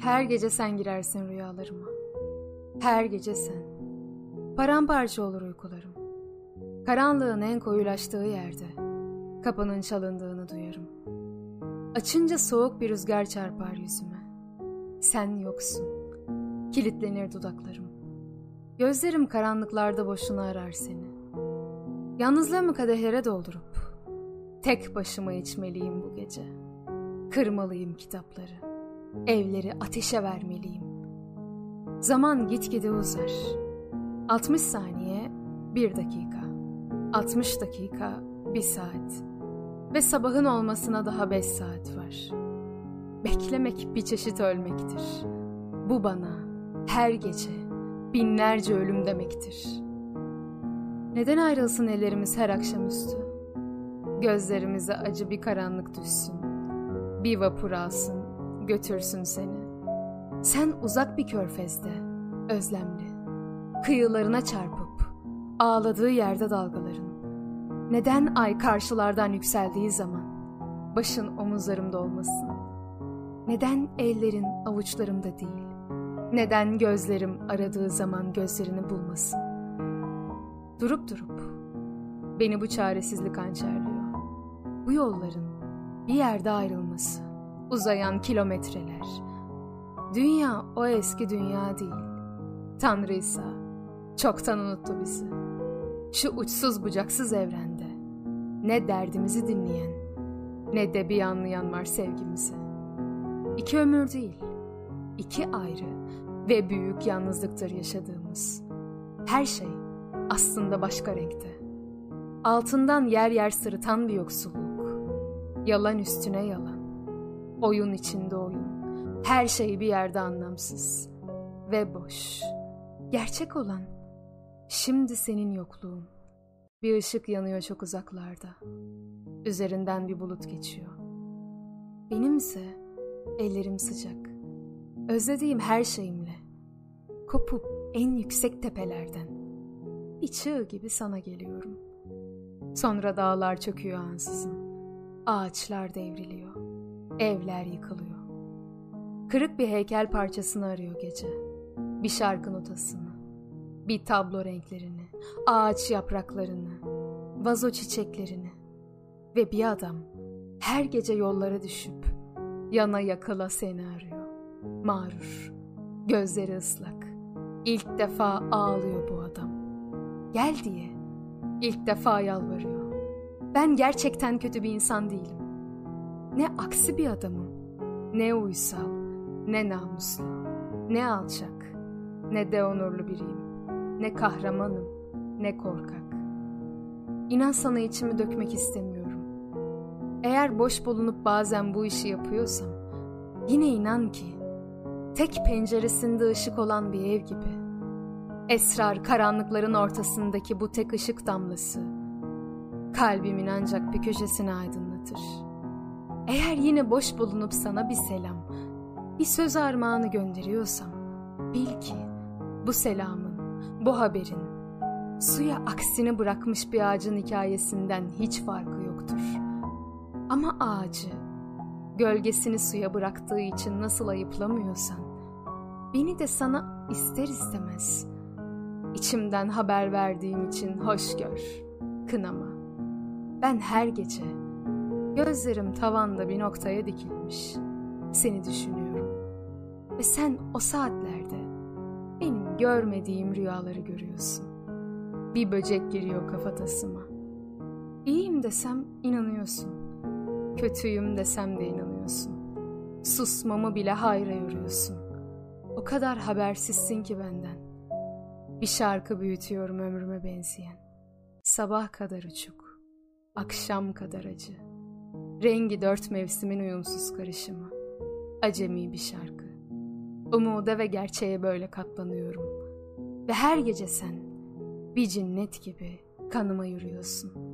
Her gece sen girersin rüyalarıma. Her gece sen. Paramparça olur uykularım. Karanlığın en koyulaştığı yerde kapının çalındığını duyarım. Açınca soğuk bir rüzgar çarpar yüzüme. Sen yoksun. Kilitlenir dudaklarım. Gözlerim karanlıklarda boşuna arar seni. Yalnızlığımı kadehlere doldurup tek başıma içmeliyim bu gece. Kırmalıyım kitapları. Evleri ateşe vermeliyim. Zaman gitgide uzar. 60 saniye, bir dakika. 60 dakika, bir saat. Ve sabahın olmasına daha beş saat var. Beklemek bir çeşit ölmektir. Bu bana her gece binlerce ölüm demektir. Neden ayrılsın ellerimiz her akşamüstü? Gözlerimize acı bir karanlık düşsün. Bir vapur alsın, götürsün seni. Sen uzak bir körfezde, özlemli. Kıyılarına çarpıp, ağladığı yerde dalgaların. Neden ay karşılardan yükseldiği zaman başın omuzlarımda olmasın? Neden ellerin avuçlarımda değil? Neden gözlerim aradığı zaman gözlerini bulmasın? Durup durup beni bu çaresizlik hançerliyor. Bu yolların bir yerde ayrılması, uzayan kilometreler. Dünya o eski dünya değil. Tanrı ise çoktan unuttu bizi. Şu uçsuz bucaksız evrende ne derdimizi dinleyen ne de bir anlayan var sevgimizi. İki ömür değil, iki ayrı ve büyük yalnızlıktır yaşadığımız. Her şey aslında başka renkte. Altından yer yer sırıtan bir yoksulluk. Yalan üstüne yalan. Oyun içinde oyun. Her şey bir yerde anlamsız. Ve boş. Gerçek olan. Şimdi senin yokluğun. Bir ışık yanıyor çok uzaklarda. Üzerinden bir bulut geçiyor. Benimse ellerim sıcak. Özlediğim her şeyimle. Kopup en yüksek tepelerden. Bir çığ gibi sana geliyorum. Sonra dağlar çöküyor ansızın. Ağaçlar devriliyor. Evler yıkılıyor. Kırık bir heykel parçasını arıyor gece. Bir şarkı notasını. Bir tablo renklerini. Ağaç yapraklarını. Vazo çiçeklerini. Ve bir adam her gece yollara düşüp yana yakala seni arıyor. Mağrur. Gözleri ıslak. İlk defa ağlıyor bu adam. Gel diye. İlk defa yalvarıyor. Ben gerçekten kötü bir insan değilim. Ne aksi bir adamım. Ne uysal, ne namuslu, ne alçak, ne de onurlu biriyim. Ne kahramanım, ne korkak. İnan sana içimi dökmek istemiyorum. Eğer boş bulunup bazen bu işi yapıyorsam, yine inan ki tek penceresinde ışık olan bir ev gibi. Esrar karanlıkların ortasındaki bu tek ışık damlası, kalbimin ancak bir köşesini aydınlatır. Eğer yine boş bulunup sana bir selam, bir söz armağanı gönderiyorsam, bil ki bu selamın, bu haberin, suya aksini bırakmış bir ağacın hikayesinden hiç farkı yoktur. Ama ağacı, gölgesini suya bıraktığı için nasıl ayıplamıyorsan, beni de sana ister istemez, içimden haber verdiğim için hoş gör, kınama. Ben her gece, gözlerim tavanda bir noktaya dikilmiş, seni düşünüyorum. Ve sen o saatlerde benim görmediğim rüyaları görüyorsun. Bir böcek giriyor kafatasıma. İyiyim desem inanıyorsun. Kötüyüm desem de inanıyorsun. Susmamı bile hayra yoruyorsun. O kadar habersizsin ki benden. Bir şarkı büyütüyorum ömrüme benzeyen. Sabah kadar uçuk, akşam kadar acı. Rengi dört mevsimin uyumsuz karışımı. Acemi bir şarkı. Umuda ve gerçeğe böyle katlanıyorum. Ve her gece sen bir cinnet gibi kanıma yürüyorsun.''